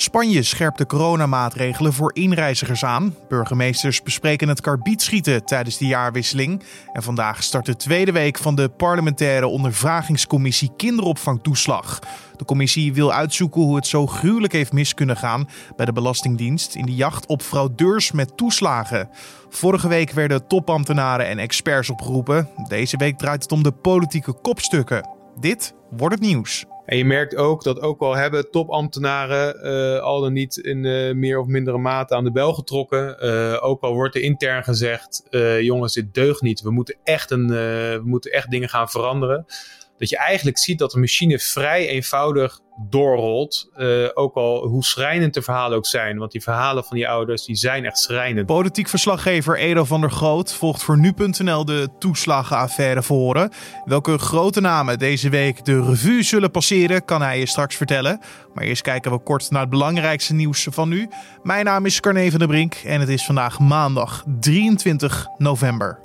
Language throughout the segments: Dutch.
Spanje scherpt de coronamaatregelen voor inreizigers aan. Burgemeesters bespreken het karbietschieten tijdens de jaarwisseling. En vandaag start de tweede week van de parlementaire ondervragingscommissie kinderopvangtoeslag. De commissie wil uitzoeken hoe het zo gruwelijk heeft mis kunnen gaan bij de Belastingdienst in de jacht op fraudeurs met toeslagen. Vorige week werden topambtenaren en experts opgeroepen. Deze week draait het om de politieke kopstukken. Dit wordt het nieuws. En je merkt ook dat ook al hebben topambtenaren uh, al dan niet in uh, meer of mindere mate aan de bel getrokken. Uh, ook al wordt er intern gezegd, jongens, dit deugt niet. We moeten echt, een, we moeten echt dingen gaan veranderen dat je eigenlijk ziet dat de machine vrij eenvoudig doorrolt. Uh, ook al hoe schrijnend de verhalen ook zijn. Want die verhalen van die ouders die zijn echt schrijnend. Politiek verslaggever Edo van der Groot volgt voor nu.nl de toeslagenaffaire voor horen. Welke grote namen deze week de revue zullen passeren, kan hij je straks vertellen. Maar eerst kijken we kort naar het belangrijkste nieuws van nu. Mijn naam is Carne van der Brink en het is vandaag maandag 23 november.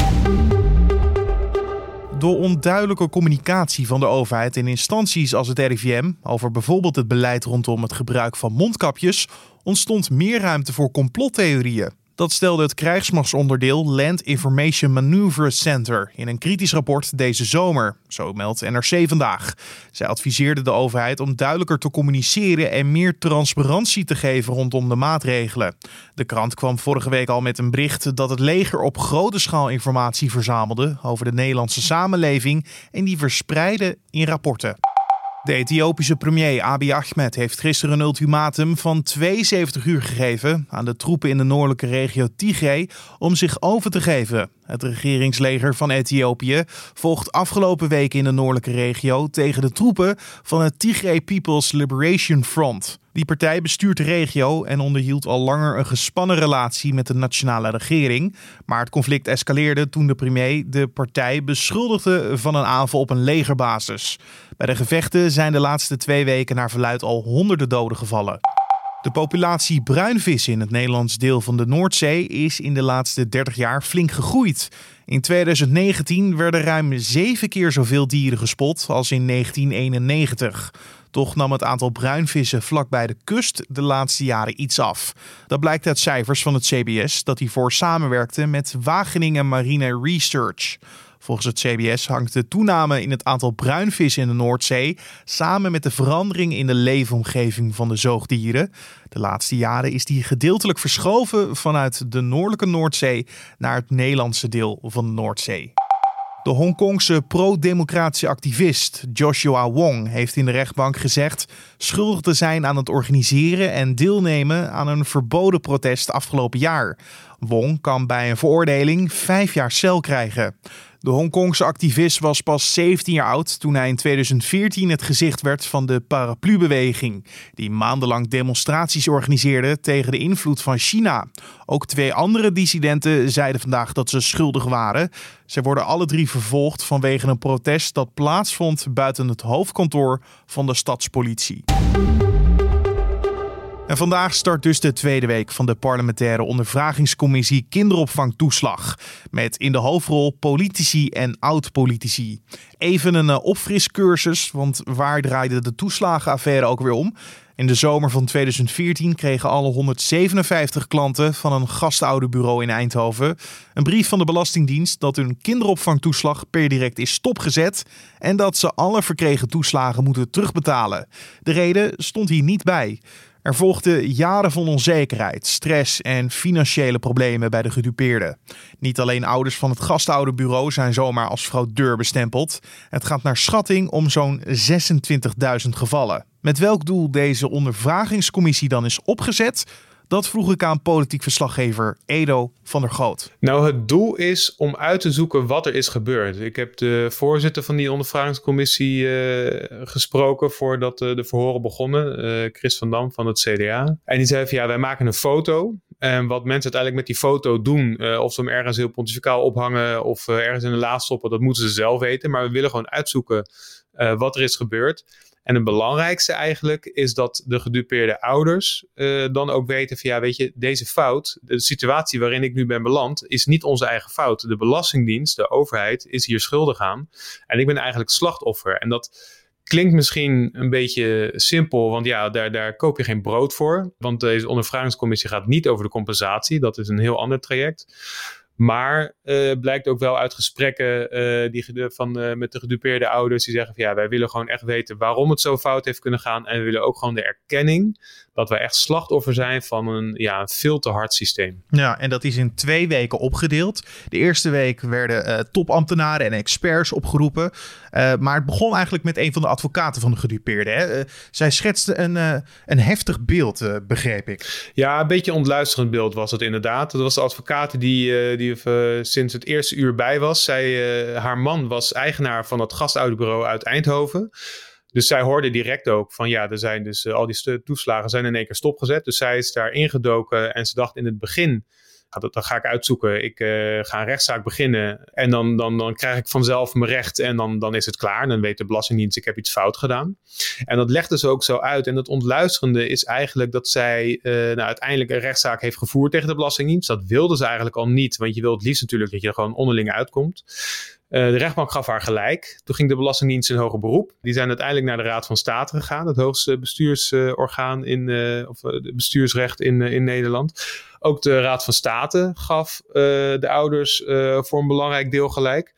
Door onduidelijke communicatie van de overheid en instanties als het RIVM over bijvoorbeeld het beleid rondom het gebruik van mondkapjes ontstond meer ruimte voor complottheorieën. Dat stelde het krijgsmachtsonderdeel Land Information Maneuver Center in een kritisch rapport deze zomer, zo meldt NRC vandaag. Zij adviseerde de overheid om duidelijker te communiceren en meer transparantie te geven rondom de maatregelen. De krant kwam vorige week al met een bericht dat het leger op grote schaal informatie verzamelde over de Nederlandse samenleving en die verspreidde in rapporten. De Ethiopische premier Abiy Ahmed heeft gisteren een ultimatum van 72 uur gegeven aan de troepen in de noordelijke regio Tigray om zich over te geven. Het regeringsleger van Ethiopië volgt afgelopen week in de noordelijke regio tegen de troepen van het Tigray People's Liberation Front. Die partij bestuurt de regio en onderhield al langer een gespannen relatie met de nationale regering. Maar het conflict escaleerde toen de premier de partij beschuldigde van een aanval op een legerbasis. Bij de gevechten zijn de laatste twee weken naar verluid al honderden doden gevallen. De populatie bruinvis in het Nederlands deel van de Noordzee is in de laatste 30 jaar flink gegroeid. In 2019 werden ruim zeven keer zoveel dieren gespot als in 1991. Toch nam het aantal bruinvissen vlakbij de kust de laatste jaren iets af. Dat blijkt uit cijfers van het CBS dat hiervoor samenwerkte met Wageningen Marine Research. Volgens het CBS hangt de toename in het aantal bruinvissen in de Noordzee samen met de verandering in de leefomgeving van de zoogdieren. De laatste jaren is die gedeeltelijk verschoven vanuit de noordelijke Noordzee naar het Nederlandse deel van de Noordzee. De Hongkongse pro-democratische activist Joshua Wong heeft in de rechtbank gezegd schuldig te zijn aan het organiseren en deelnemen aan een verboden protest afgelopen jaar. Wong kan bij een veroordeling vijf jaar cel krijgen. De Hongkongse activist was pas 17 jaar oud toen hij in 2014 het gezicht werd van de paraplubeweging, die maandenlang demonstraties organiseerde tegen de invloed van China. Ook twee andere dissidenten zeiden vandaag dat ze schuldig waren. Ze worden alle drie vervolgd vanwege een protest dat plaatsvond buiten het hoofdkantoor van de stadspolitie. En vandaag start dus de tweede week van de parlementaire ondervragingscommissie Kinderopvangtoeslag. Met in de hoofdrol politici en oud-politici. Even een uh, opfriscursus, want waar draaide de toeslagenaffaire ook weer om? In de zomer van 2014 kregen alle 157 klanten van een gastouderbureau in Eindhoven een brief van de Belastingdienst dat hun kinderopvangtoeslag per direct is stopgezet en dat ze alle verkregen toeslagen moeten terugbetalen. De reden stond hier niet bij. Er volgden jaren van onzekerheid, stress en financiële problemen bij de gedupeerden. Niet alleen ouders van het gastouderbureau zijn zomaar als fraudeur bestempeld. Het gaat naar schatting om zo'n 26.000 gevallen. Met welk doel deze ondervragingscommissie dan is opgezet, dat vroeg ik aan politiek verslaggever Edo van der Goot. Nou, het doel is om uit te zoeken wat er is gebeurd. Ik heb de voorzitter van die ondervragingscommissie uh, gesproken voordat uh, de verhoren begonnen, uh, Chris van Dam van het CDA. En die zei van ja, wij maken een foto. En wat mensen uiteindelijk met die foto doen, of ze hem ergens heel pontificaal ophangen of ergens in de laad stoppen, dat moeten ze zelf weten. Maar we willen gewoon uitzoeken wat er is gebeurd. En het belangrijkste eigenlijk is dat de gedupeerde ouders uh, dan ook weten van ja, weet je, deze fout, de situatie waarin ik nu ben beland, is niet onze eigen fout. De Belastingdienst, de overheid, is hier schuldig aan. En ik ben eigenlijk slachtoffer. En dat Klinkt misschien een beetje simpel, want ja, daar, daar koop je geen brood voor. Want deze ondervragingscommissie gaat niet over de compensatie. Dat is een heel ander traject. Maar uh, blijkt ook wel uit gesprekken uh, die, van, uh, met de gedupeerde ouders die zeggen van ja, wij willen gewoon echt weten waarom het zo fout heeft kunnen gaan. En we willen ook gewoon de erkenning dat wij echt slachtoffer zijn van een, ja, een veel te hard systeem. Ja, en dat is in twee weken opgedeeld. De eerste week werden topambtenaren en experts opgeroepen. maar het begon eigenlijk met een van de advocaten van de gedupeerde. Hè? zij schetste een, een heftig beeld, begreep ik. Ja, een beetje ontluisterend beeld was het inderdaad. Dat was de advocaat die, die die uh, sinds het eerste uur bij was. Zij, uh, haar man was eigenaar van het gastouderbureau uit Eindhoven. Dus zij hoorde direct ook van ja, er zijn dus uh, al die toeslagen zijn in één keer stopgezet. Dus zij is daar ingedoken en ze dacht in het begin dat, dan ga ik uitzoeken. Ik uh, ga een rechtszaak beginnen. En dan, dan, dan krijg ik vanzelf mijn recht. En dan, dan is het klaar. En dan weet de Belastingdienst, ik heb iets fout gedaan. En dat legde ze ook zo uit. En het ontluisterende is eigenlijk dat zij uh, nou, uiteindelijk een rechtszaak heeft gevoerd tegen de Belastingdienst. Dat wilde ze eigenlijk al niet. Want je wilt het liefst natuurlijk dat je er gewoon onderling uitkomt. Uh, de rechtbank gaf haar gelijk. Toen ging de Belastingdienst in hoger beroep. Die zijn uiteindelijk naar de Raad van State gegaan, het hoogste bestuursorgaan in, of bestuursrecht in, in Nederland. Ook de Raad van State gaf uh, de ouders uh, voor een belangrijk deel gelijk.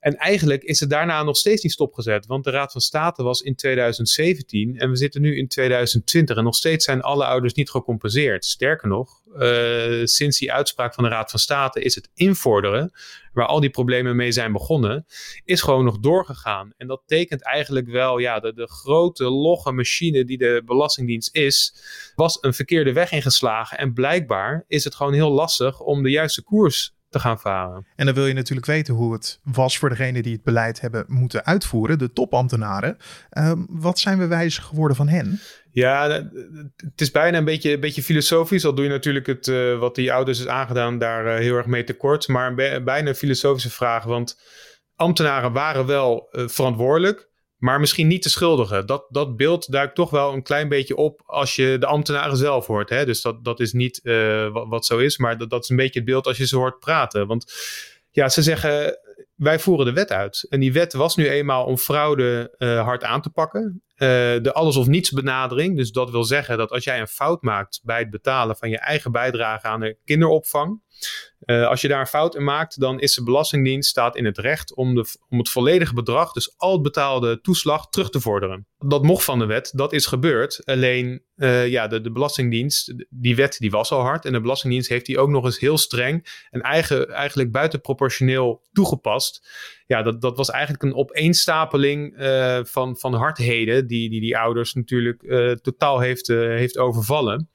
En eigenlijk is het daarna nog steeds niet stopgezet. Want de Raad van State was in 2017 en we zitten nu in 2020. En nog steeds zijn alle ouders niet gecompenseerd. Sterker nog, uh, sinds die uitspraak van de Raad van State is het invorderen, waar al die problemen mee zijn begonnen, is gewoon nog doorgegaan. En dat tekent eigenlijk wel, ja, de, de grote logge machine die de Belastingdienst is, was een verkeerde weg ingeslagen. En blijkbaar is het gewoon heel lastig om de juiste koers te gaan varen. En dan wil je natuurlijk weten hoe het was voor degene die het beleid hebben moeten uitvoeren, de topambtenaren. Uh, wat zijn we wijzer geworden van hen? Ja, het is bijna een beetje, een beetje filosofisch. Al doe je natuurlijk het, uh, wat die ouders is aangedaan, daar uh, heel erg mee tekort. Maar bijna een filosofische vraag. Want ambtenaren waren wel uh, verantwoordelijk maar misschien niet de schuldige. Dat, dat beeld duikt toch wel een klein beetje op als je de ambtenaren zelf hoort. Hè? Dus dat, dat is niet uh, wat, zo is, maar dat, dat is een beetje het beeld als je ze hoort praten. Want ja, ze zeggen, wij voeren de wet uit. En die wet was nu eenmaal om fraude uh, hard aan te pakken. Uh, de alles of niets benadering. Dus dat wil zeggen dat als jij een fout maakt bij het betalen van je eigen bijdrage aan de kinderopvang. Uh, als je daar een fout in maakt, dan is de Belastingdienst staat in het recht om, de, om het volledige bedrag, dus al het betaalde toeslag, terug te vorderen. Dat mocht van de wet, dat is gebeurd. Alleen uh, ja, de, de Belastingdienst, die wet die was al hard. En de Belastingdienst heeft die ook nog eens heel streng en eigen, eigenlijk buitenproportioneel toegepast. Ja, dat, dat was eigenlijk een opeenstapeling uh, van, van hardheden die, die die ouders natuurlijk totaal heeft, heeft overvallen.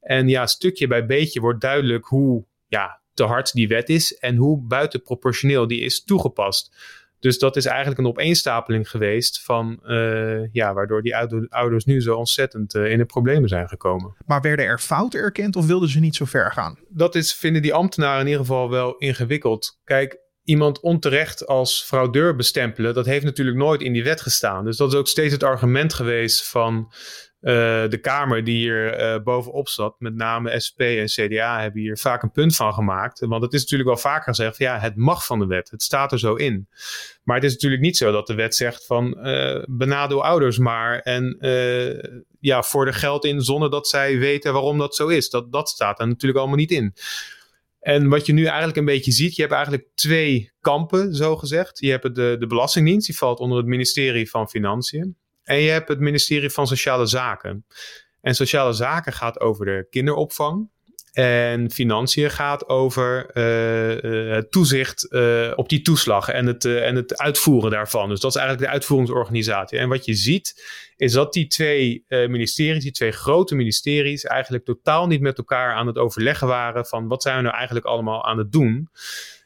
En ja, stukje bij beetje wordt duidelijk hoe ja, te hard die wet is en hoe buitenproportioneel die is toegepast. Dus dat is eigenlijk een opeenstapeling geweest van, uh, ja, waardoor die ouders nu zo ontzettend uh, in de problemen zijn gekomen. Maar werden er fouten erkend of wilden ze niet zo ver gaan? Dat is, vinden die ambtenaren in ieder geval wel ingewikkeld. Kijk, iemand onterecht als fraudeur bestempelen, dat heeft natuurlijk nooit in die wet gestaan. Dus dat is ook steeds het argument geweest van uh, de Kamer die hier uh, bovenop zat, met name SP en CDA, hebben hier vaak een punt van gemaakt. Want het is natuurlijk wel vaker gezegd: ja, het mag van de wet. Het staat er zo in. Maar het is natuurlijk niet zo dat de wet zegt van uh, benadeel ouders maar en ja, voor er geld in zonder dat zij weten waarom dat zo is. Dat, dat staat er natuurlijk allemaal niet in. En wat je nu eigenlijk een beetje ziet, je hebt eigenlijk twee kampen, zo gezegd. Je hebt de, de Belastingdienst, die valt onder het ministerie van Financiën. En je hebt het ministerie van Sociale Zaken. En Sociale Zaken gaat over de kinderopvang. En financiën gaat over uh, het toezicht uh, op die toeslag en het, en het uitvoeren daarvan. Dus dat is eigenlijk de uitvoeringsorganisatie. En wat je ziet, is dat die twee ministeries, die twee grote ministeries, eigenlijk totaal niet met elkaar aan het overleggen waren van wat zijn we nou eigenlijk allemaal aan het doen.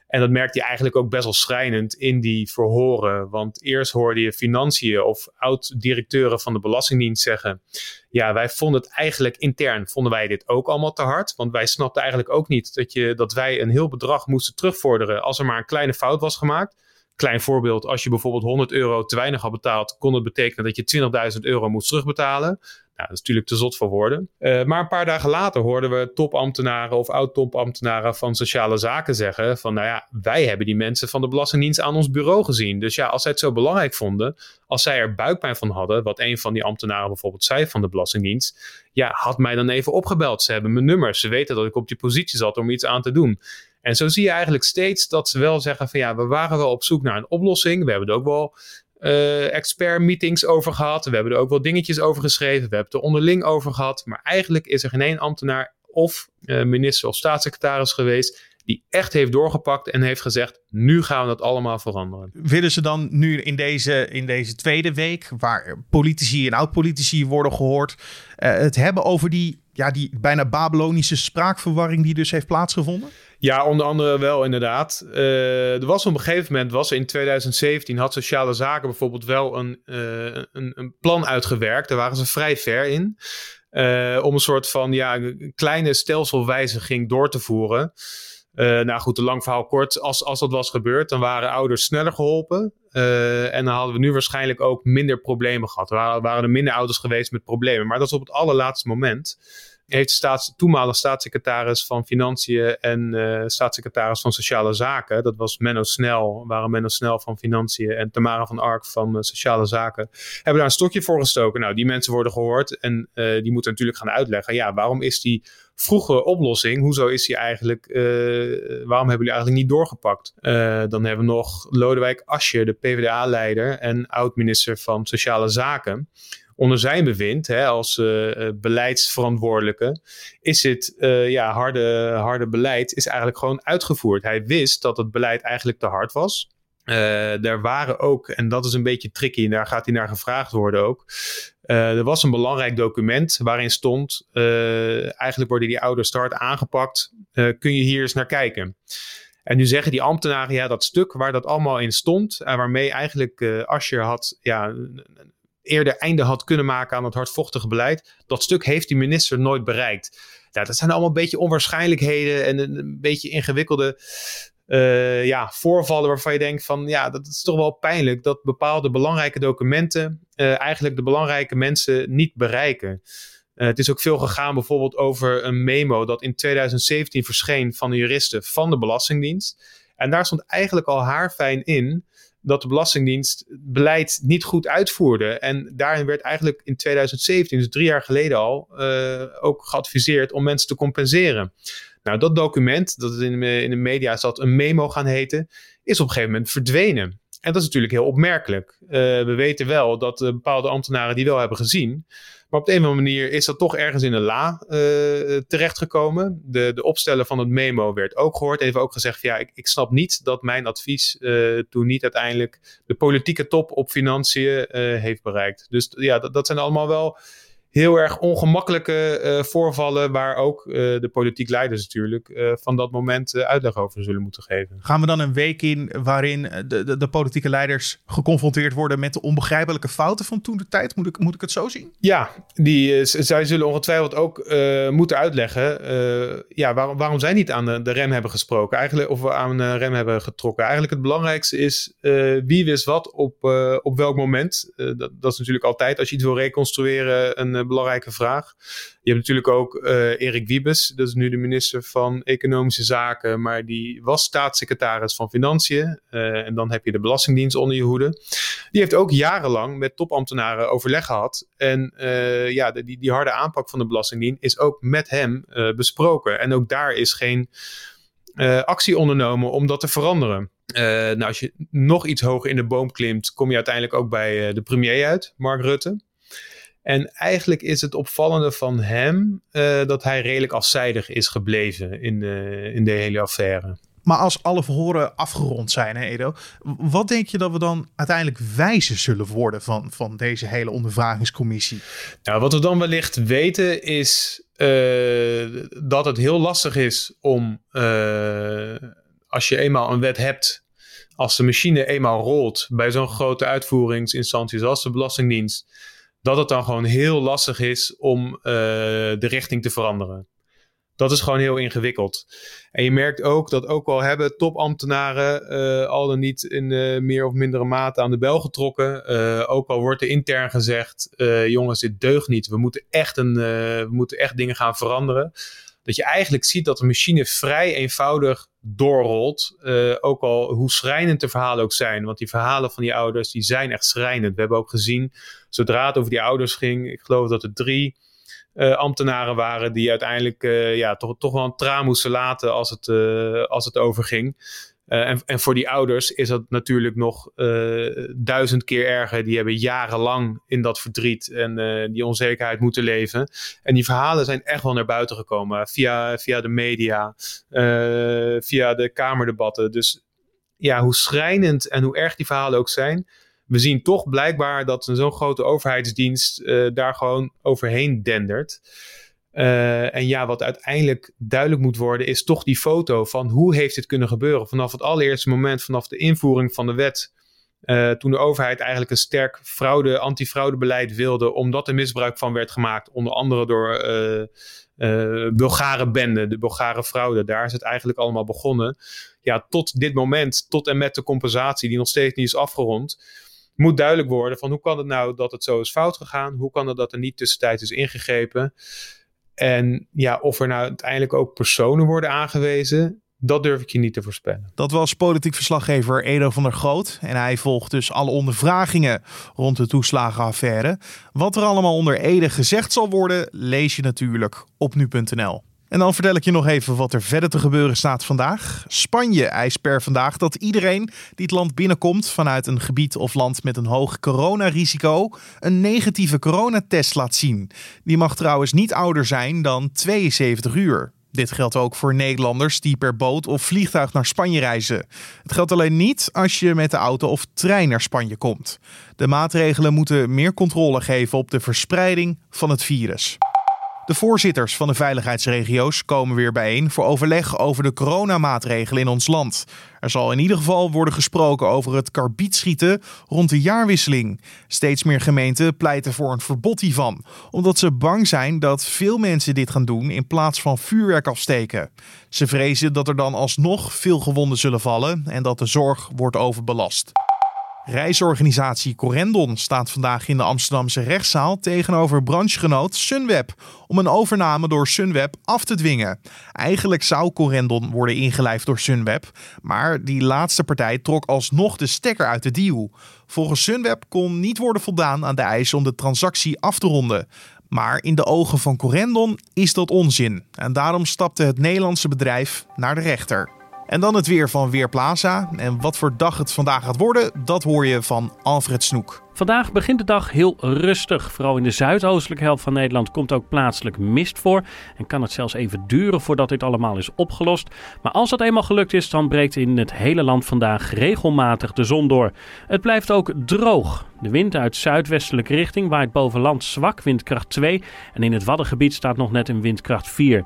En dat merkte je eigenlijk ook best wel schrijnend in die verhoren. Want eerst hoorde je financiën of oud-directeuren van de Belastingdienst zeggen: Ja, wij vonden het eigenlijk intern, vonden wij dit ook allemaal te hard. Want wij snapten eigenlijk ook niet dat, je, dat wij een heel bedrag moesten terugvorderen als er maar een kleine fout was gemaakt. Klein voorbeeld, als je bijvoorbeeld 100 euro te weinig had betaald, kon het betekenen dat je 20.000 euro moest terugbetalen. Nou, dat is natuurlijk te zot voor woorden. Uh, maar een paar dagen later hoorden we topambtenaren of oud-topambtenaren van sociale zaken zeggen van, nou ja, wij hebben die mensen van de Belastingdienst aan ons bureau gezien. Dus ja, als zij het zo belangrijk vonden, als zij er buikpijn van hadden, wat een van die ambtenaren bijvoorbeeld zei van de Belastingdienst, ja, had mij dan even opgebeld. Ze hebben mijn nummer, ze weten dat ik op die positie zat om iets aan te doen. En zo zie je eigenlijk steeds dat ze wel zeggen van ja, we waren wel op zoek naar een oplossing. We hebben er ook wel uh, expert meetings over gehad. We hebben er ook wel dingetjes over geschreven. We hebben het er onderling over gehad. Maar eigenlijk is er geen één ambtenaar of uh, minister of staatssecretaris geweest die echt heeft doorgepakt en heeft gezegd: nu gaan we dat allemaal veranderen. Willen ze dan nu in deze, in deze tweede week, waar politici en oud-politici worden gehoord, uh, het hebben over die, ja, die bijna Babylonische spraakverwarring die dus heeft plaatsgevonden? Ja, onder andere wel inderdaad. Uh, er was op een gegeven moment, was in 2017, had Sociale Zaken bijvoorbeeld wel een, uh, een, een, plan uitgewerkt. Daar waren ze vrij ver in. Om een soort van ja, kleine stelselwijziging door te voeren. Nou goed, een lang verhaal kort. Als, als dat was gebeurd, dan waren ouders sneller geholpen. en dan hadden we nu waarschijnlijk ook minder problemen gehad. Er waren, waren er minder ouders geweest met problemen. Maar dat is op het allerlaatste moment heeft staats, toenmalige staatssecretaris van Financiën en uh, staatssecretaris van Sociale Zaken, dat was Menno Snel, waren Menno Snel van Financiën en Tamara van Ark van uh, Sociale Zaken, hebben daar een stokje voor gestoken. Nou, die mensen worden gehoord en uh, die moeten natuurlijk gaan uitleggen, ja, waarom is die vroege oplossing, hoezo is die eigenlijk, waarom hebben jullie eigenlijk niet doorgepakt? dan hebben we nog Lodewijk Asje, de PvdA-leider en oud-minister van Sociale Zaken onder zijn bewind hè, als uh, beleidsverantwoordelijke, is het uh, ja, harde, harde beleid is eigenlijk gewoon uitgevoerd. Hij wist dat het beleid eigenlijk te hard was. Er waren ook, en dat is een beetje tricky, en daar gaat hij naar gevraagd worden ook. er was een belangrijk document waarin stond: eigenlijk worden die ouders hard aangepakt. kun je hier eens naar kijken? En nu zeggen die ambtenaren, ja, dat stuk waar dat allemaal in stond, en waarmee eigenlijk Ascher had ja, eerder einde had kunnen maken aan het hardvochtige beleid. Dat stuk heeft die minister nooit bereikt. Ja, dat zijn allemaal een beetje onwaarschijnlijkheden en een, beetje ingewikkelde uh, ja, voorvallen waarvan je denkt van ja, dat is toch wel pijnlijk dat bepaalde belangrijke documenten uh, eigenlijk de belangrijke mensen niet bereiken. Uh, het is ook veel gegaan bijvoorbeeld over een memo dat in 2017 verscheen van de juristen van de Belastingdienst. En daar stond eigenlijk al haarfijn in dat de Belastingdienst beleid niet goed uitvoerde. En daarin werd eigenlijk in 2017, dus drie jaar geleden al, uh, ook geadviseerd om mensen te compenseren. Nou, dat document, dat in, in de media zat een memo gaan heten, is op een gegeven moment verdwenen. En dat is natuurlijk heel opmerkelijk. Uh, we weten wel dat uh, bepaalde ambtenaren die wel hebben gezien. Maar op de een of andere manier is dat toch ergens in een la uh, terechtgekomen. De, de opstellen van het memo werd ook gehoord. Even ook gezegd: ja, ik, ik snap niet dat mijn advies uh, toen niet uiteindelijk de politieke top op financiën uh, heeft bereikt. Dus ja, dat zijn allemaal wel heel erg ongemakkelijke uh, voorvallen waar ook uh, de politiek leiders natuurlijk uh, van dat moment uitleg over zullen moeten geven. Gaan we dan een week in waarin de, de, de, politieke leiders geconfronteerd worden met de onbegrijpelijke fouten van toen de tijd? Moet ik, moet ik het zo zien? Ja, die, zij zullen ongetwijfeld ook moeten uitleggen ja, waarom, waarom zij niet aan de, de, rem hebben gesproken eigenlijk, of aan de rem hebben getrokken. Eigenlijk het belangrijkste is wie wist wat op, op welk moment. dat, dat is natuurlijk altijd als je iets wil reconstrueren een belangrijke vraag. Je hebt natuurlijk ook uh, Erik Wiebes, dat is nu de minister van Economische Zaken, maar die was staatssecretaris van Financiën. Uh, en dan heb je de Belastingdienst onder je hoede. Die heeft ook jarenlang met topambtenaren overleg gehad. En uh, ja, die, die harde aanpak van de Belastingdienst is ook met hem besproken. En ook daar is geen actie ondernomen om dat te veranderen. Nou, als je nog iets hoger in de boom klimt, kom je uiteindelijk ook bij de premier uit, Mark Rutte. En eigenlijk is het opvallende van hem uh, dat hij redelijk afzijdig is gebleven in de, in de hele affaire. Maar als alle verhoren afgerond zijn, hè Edo, wat denk je dat we dan uiteindelijk wijzer zullen worden van, van deze hele ondervragingscommissie? Nou, wat we dan wellicht weten is uh, dat het heel lastig is om, uh, als je eenmaal een wet hebt, als de machine eenmaal rolt bij zo'n grote uitvoeringsinstantie zoals de Belastingdienst dat het dan gewoon heel lastig is om uh, de richting te veranderen. Dat is gewoon heel ingewikkeld. En je merkt ook dat ook al hebben topambtenaren uh, al dan niet in uh, meer of mindere mate aan de bel getrokken. Ook al wordt er intern gezegd, jongens, dit deugt niet. We moeten, echt een, we moeten echt dingen gaan veranderen. Dat je eigenlijk ziet dat de machine vrij eenvoudig doorrolt. ook al hoe schrijnend de verhalen ook zijn. Want die verhalen van die ouders, die zijn echt schrijnend. We hebben ook gezien, zodra het over die ouders ging, ik geloof dat er drie uh, ambtenaren waren die uiteindelijk uh, ja, toch, toch wel een traan moesten laten als het, als het overging. En, en voor die ouders is dat natuurlijk nog duizend keer erger. Die hebben jarenlang in dat verdriet en die onzekerheid moeten leven. En die verhalen zijn echt wel naar buiten gekomen via, via de media, via de kamerdebatten. Dus ja, hoe schrijnend en hoe erg die verhalen ook zijn, we zien toch blijkbaar dat zo'n grote overheidsdienst daar gewoon overheen dendert. Uh, en ja, wat uiteindelijk duidelijk moet worden, is toch die foto van hoe heeft dit kunnen gebeuren. Vanaf het allereerste moment, vanaf de invoering van de wet, uh, toen de overheid eigenlijk een sterk fraude, antifraudebeleid wilde, omdat er misbruik van werd gemaakt, onder andere door uh, Bulgare benden, de Bulgare fraude. Daar is het eigenlijk allemaal begonnen. Ja, tot dit moment, tot en met de compensatie, die nog steeds niet is afgerond moet duidelijk worden van hoe kan het nou dat het zo is fout gegaan? Hoe kan het dat er niet tussentijds is ingegrepen? En ja, of er nou uiteindelijk ook personen worden aangewezen, dat durf ik je niet te voorspellen. Dat was politiek verslaggever Edo van der Groot. En hij volgt dus alle ondervragingen rond de toeslagenaffaire. Wat er allemaal onder Ede gezegd zal worden, lees je natuurlijk op nu.nl. En dan vertel ik je nog even wat er verder te gebeuren staat vandaag. Spanje eist per vandaag dat iedereen die het land binnenkomt vanuit een gebied of land met een hoog coronarisico een negatieve coronatest laat zien. Die mag trouwens niet ouder zijn dan 72 uur. Dit geldt ook voor Nederlanders die per boot of vliegtuig naar Spanje reizen. Het geldt alleen niet als je met de auto of trein naar Spanje komt. De maatregelen moeten meer controle geven op de verspreiding van het virus. De voorzitters van de veiligheidsregio's komen weer bijeen voor overleg over de coronamaatregelen in ons land. Er zal in ieder geval worden gesproken over het karbietschieten rond de jaarwisseling. Steeds meer gemeenten pleiten voor een verbod hiervan, omdat ze bang zijn dat veel mensen dit gaan doen in plaats van vuurwerk afsteken. Ze vrezen dat er dan alsnog veel gewonden zullen vallen en dat de zorg wordt overbelast. Reisorganisatie Corendon staat vandaag in de Amsterdamse rechtszaal tegenover branchegenoot Sunweb om een overname door Sunweb af te dwingen. Eigenlijk zou Corendon worden ingelijfd door Sunweb, maar die laatste partij trok alsnog de stekker uit de deal. Volgens Sunweb kon niet worden voldaan aan de eisen om de transactie af te ronden. Maar in de ogen van Corendon is dat onzin en daarom stapte het Nederlandse bedrijf naar de rechter. En dan het weer van Weerplaza. En wat voor dag het vandaag gaat worden, dat hoor je van Alfred Snoek. Vandaag begint de dag heel rustig. Vooral in de zuidoostelijke helft van Nederland komt ook plaatselijk mist voor. En kan het zelfs even duren voordat dit allemaal is opgelost. Maar als dat eenmaal gelukt is, dan breekt in het hele land vandaag regelmatig de zon door. Het blijft ook droog. De wind uit zuidwestelijke richting waait boven land zwak, windkracht 2. En in het Waddengebied staat nog net een windkracht 4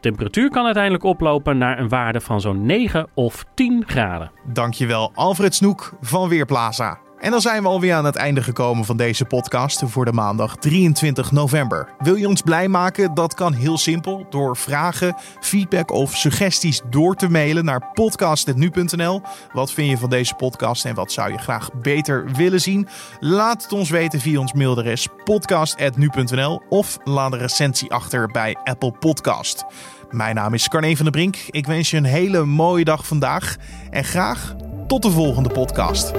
temperatuur kan uiteindelijk oplopen naar een waarde van zo'n 9 of 10 graden. Dankjewel Alfred Snoek van Weerplaza. En dan zijn we alweer aan het einde gekomen van deze podcast voor de maandag 23 november. Wil je ons blij maken? Dat kan heel simpel door vragen, feedback of suggesties door te mailen naar podcast.nu.nl. Wat vind je van deze podcast en wat zou je graag beter willen zien? Laat het ons weten via ons mailadres podcast.nu.nl of laat een recensie achter bij Apple Podcast. Mijn naam is Carne van der Brink. Ik wens je een hele mooie dag vandaag en graag tot de volgende podcast.